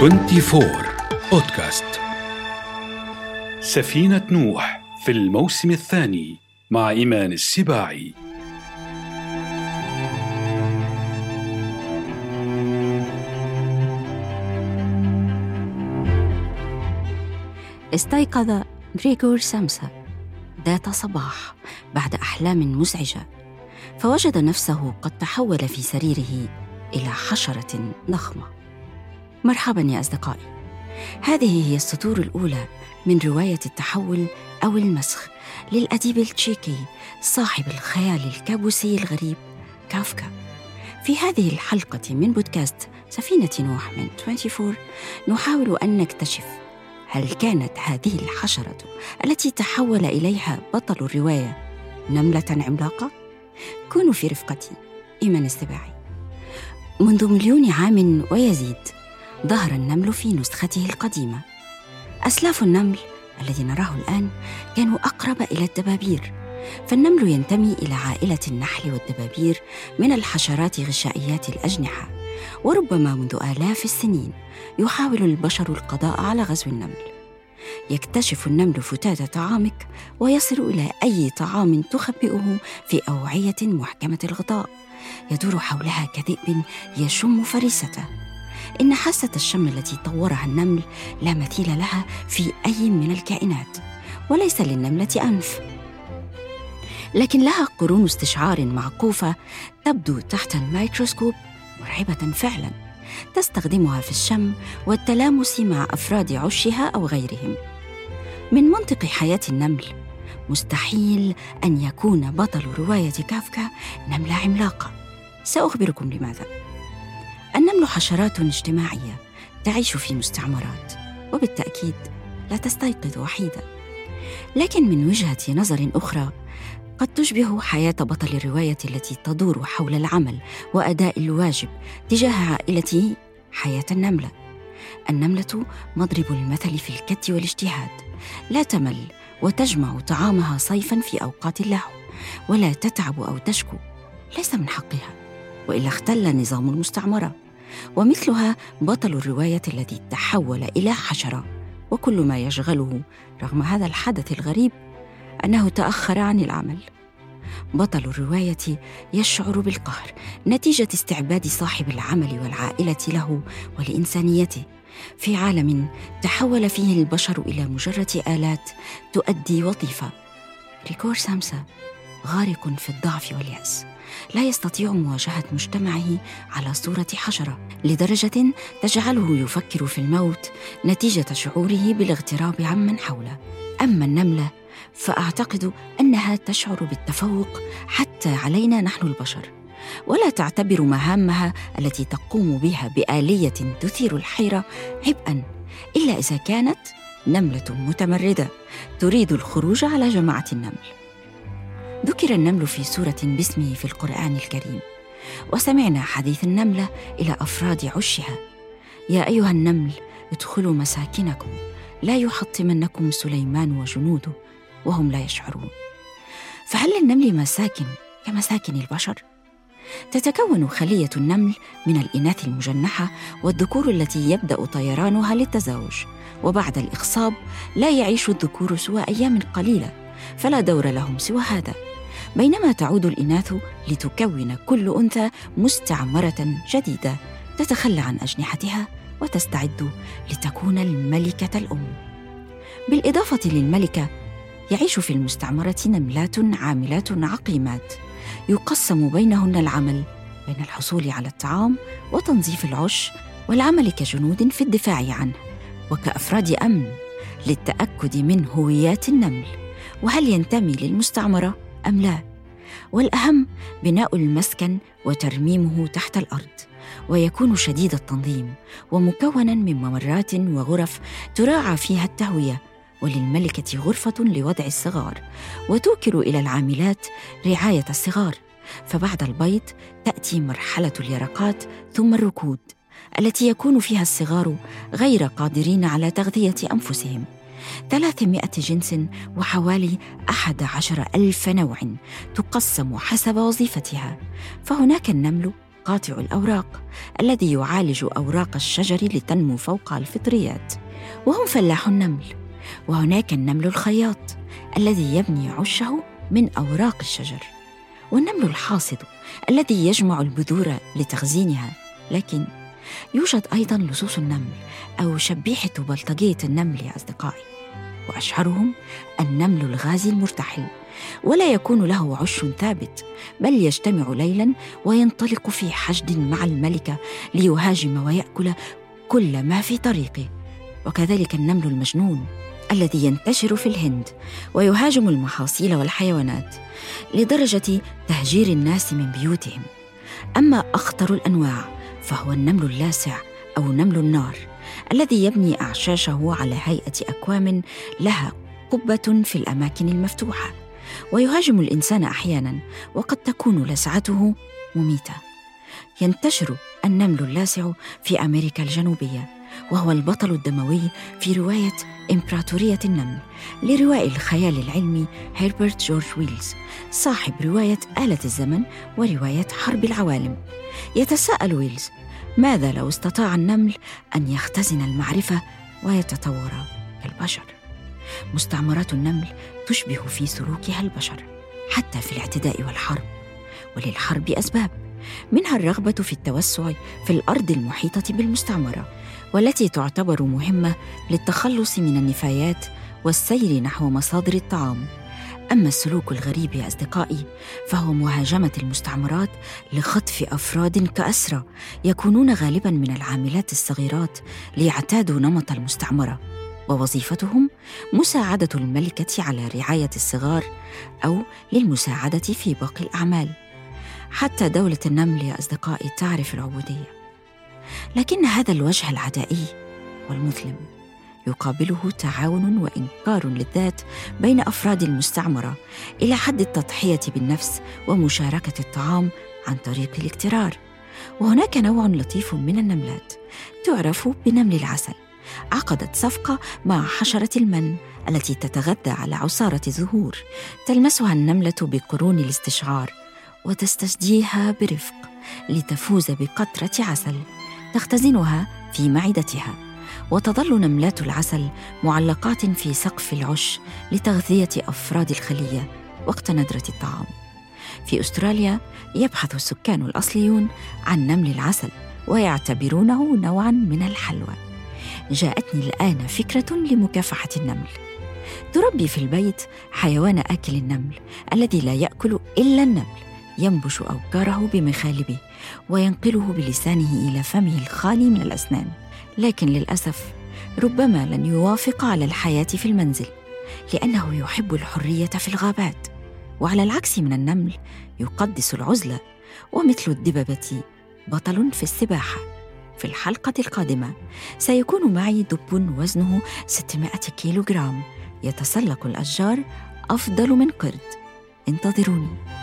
24 بودكاست سفينة نوح في الموسم الثاني مع إيمان السباعي. استيقظ غريغور سامسا ذات صباح بعد أحلام مزعجة فوجد نفسه قد تحول في سريره إلى حشرة ضخمة. مرحبا يا أصدقائي. هذه هي السطور الأولى من رواية التحول أو المسخ للأديب التشيكي صاحب الخيال الكابوسي الغريب كافكا. في هذه الحلقة من بودكاست سفينة نوح من 24 نحاول أن نكتشف هل كانت هذه الحشرة التي تحول إليها بطل الرواية نملة عملاقة؟ كونوا في رفقتي إيمان السباعي. منذ مليون عام ويزيد ظهر النمل في نسخته القديمة. أسلاف النمل الذي نراه الآن كانوا أقرب إلى الدبابير فالنمل ينتمي إلى عائلة النحل والدبابير من الحشرات غشائيات الأجنحة وربما منذ آلاف السنين يحاول البشر القضاء على غزو النمل. يكتشف النمل فتات طعامك ويصل إلى أي طعام تخبئه في أوعية محكمة الغطاء يدور حولها كذئب يشم فريسته. إن حاسة الشم التي طورها النمل لا مثيل لها في أي من الكائنات وليس للنملة أنف. لكن لها قرون استشعار معقوفة تبدو تحت الميكروسكوب مرعبة فعلا تستخدمها في الشم والتلامس مع أفراد عشها أو غيرهم. من منطق حياة النمل مستحيل أن يكون بطل رواية كافكا نملة عملاقة. سأخبركم لماذا. النمل حشرات اجتماعية تعيش في مستعمرات وبالتأكيد لا تستيقظ وحيدة لكن من وجهة نظر أخرى قد تشبه حياة بطل الرواية التي تدور حول العمل وأداء الواجب تجاه عائلته حياة النملة. النملة مضرب المثل في الكد والاجتهاد لا تمل وتجمع طعامها صيفا في أوقات اللهو ولا تتعب أو تشكو ليس من حقها. وإلا اختل نظام المستعمرة. ومثلها بطل الرواية الذي تحول إلى حشره وكل ما يشغله رغم هذا الحدث الغريب أنه تأخر عن العمل. بطل الرواية يشعر بالقهر نتيجة استعباد صاحب العمل والعائلة له ولإنسانيته. في عالم تحول فيه البشر إلى مجرد آلات تؤدي وظيفة. ريكور سامسا. غارق في الضعف واليأس. لا يستطيع مواجهة مجتمعه على صورة حشرة لدرجة تجعله يفكر في الموت نتيجة شعوره بالاغتراب عمن حوله. أما النملة فأعتقد أنها تشعر بالتفوق حتى علينا نحن البشر. ولا تعتبر مهامها التي تقوم بها بآلية تثير الحيرة عبئا إلا إذا كانت نملة متمردة تريد الخروج على جماعة النمل. ذكر النمل في سورة باسمه في القرآن الكريم. وسمعنا حديث النملة إلى أفراد عشها. يا أيها النمل ادخلوا مساكنكم. لا يحطمنكم سليمان وجنوده وهم لا يشعرون. فهل للنمل مساكن كمساكن البشر؟ تتكون خلية النمل من الإناث المجنحة والذكور التي يبدأ طيرانها للتزاوج وبعد الاخصاب لا يعيش الذكور سوى أيام قليلة فلا دور لهم سوى هذا. بينما تعود الإناث لتكون كل أنثى مستعمرة جديدة تتخلى عن أجنحتها وتستعد لتكون الملكة الأم. بالإضافة للملكة يعيش في المستعمرة نملات عاملات عقيمات يقسم بينهن العمل بين الحصول على الطعام وتنظيف العش والعمل كجنود في الدفاع عنه وكأفراد أمن للتأكد من هويات النمل وهل ينتمي للمستعمرة أم لا؟ والأهم بناء المسكن وترميمه تحت الأرض ويكون شديد التنظيم ومكونا من ممرات وغرف تراعى فيها التهوية وللملكة غرفة لوضع الصغار وتوكل إلى العاملات رعاية الصغار. فبعد البيض تأتي مرحلة اليرقات ثم الركود التي يكون فيها الصغار غير قادرين على تغذية أنفسهم. 300 جنس وحوالي عشر ألف نوع تقسم حسب وظيفتها. فهناك النمل قاطع الأوراق الذي يعالج أوراق الشجر لتنمو فوق الفطريات وهم فلاح النمل. وهناك النمل الخياط الذي يبني عشه من أوراق الشجر والنمل الحاصد الذي يجمع البذور لتخزينها. لكن يوجد أيضا لصوص النمل أو شبيحة بلطجية النمل يا أصدقائي وأشهرهم النمل الغازي المرتحل ولا يكون له عش ثابت بل يجتمع ليلا وينطلق في حشد مع الملكة ليهاجم ويأكل كل ما في طريقه. وكذلك النمل المجنون الذي ينتشر في الهند ويهاجم المحاصيل والحيوانات لدرجة تهجير الناس من بيوتهم. أما أخطر الأنواع فهو النمل اللاسع أو نمل النار الذي يبني أعشاشه على هيئة أكوام لها قبة في الأماكن المفتوحة. ويهاجم الإنسان أحيانا وقد تكون لسعته مميتة. ينتشر النمل اللاسع في أمريكا الجنوبية. وهو البطل الدموي في رواية إمبراطورية النمل لروائي الخيال العلمي هيربرت جورج ويلز صاحب رواية آلة الزمن ورواية حرب العوالم. يتساءل ويلز ماذا لو استطاع النمل أن يختزن المعرفة ويتطور كالبشر مستعمرات النمل تشبه في سلوكها البشر حتى في الاعتداء والحرب. وللحرب أسباب منها الرغبة في التوسع في الأرض المحيطة بالمستعمرة. والتي تعتبر مهمة للتخلص من النفايات والسير نحو مصادر الطعام. أما السلوك الغريب يا أصدقائي فهو مهاجمة المستعمرات لخطف أفراد كاسرى يكونون غالبا من العاملات الصغيرات ليعتادوا نمط المستعمرة ووظيفتهم مساعدة الملكة على رعاية الصغار أو للمساعدة في باقي الأعمال. حتى دولة النمل يا أصدقائي تعرف العبودية. لكن هذا الوجه العدائي والمظلم يقابله تعاون وإنكار للذات بين أفراد المستعمرة إلى حد التضحية بالنفس ومشاركة الطعام عن طريق الاكترار وهناك نوع لطيف من النملات تعرف بنمل العسل عقدت صفقة مع حشرة المن التي تتغذى على عصارة الزهور تلمسها النملة بقرون الاستشعار وتستجديها برفق لتفوز بقطرة عسل. تختزنها في معدتها وتظل نملات العسل معلقات في سقف العش لتغذية أفراد الخلية وقت ندره الطعام. في أستراليا يبحث السكان الأصليون عن نمل العسل ويعتبرونه نوعا من الحلوى. جاءتني الآن فكرة لمكافحة النمل. تربي في البيت حيوان آكل النمل الذي لا يأكل إلا النمل. ينبش أوكاره بمخالبه وينقله بلسانه إلى فمه الخالي من الأسنان. لكن للأسف ربما لن يوافق على الحياة في المنزل لأنه يحب الحرية في الغابات. وعلى العكس من النمل يقدس العزلة ومثل الدببة بطل في السباحة. في الحلقة القادمة سيكون معي دب وزنه 600 كيلوغرام يتسلق الأشجار أفضل من قرد. انتظروني.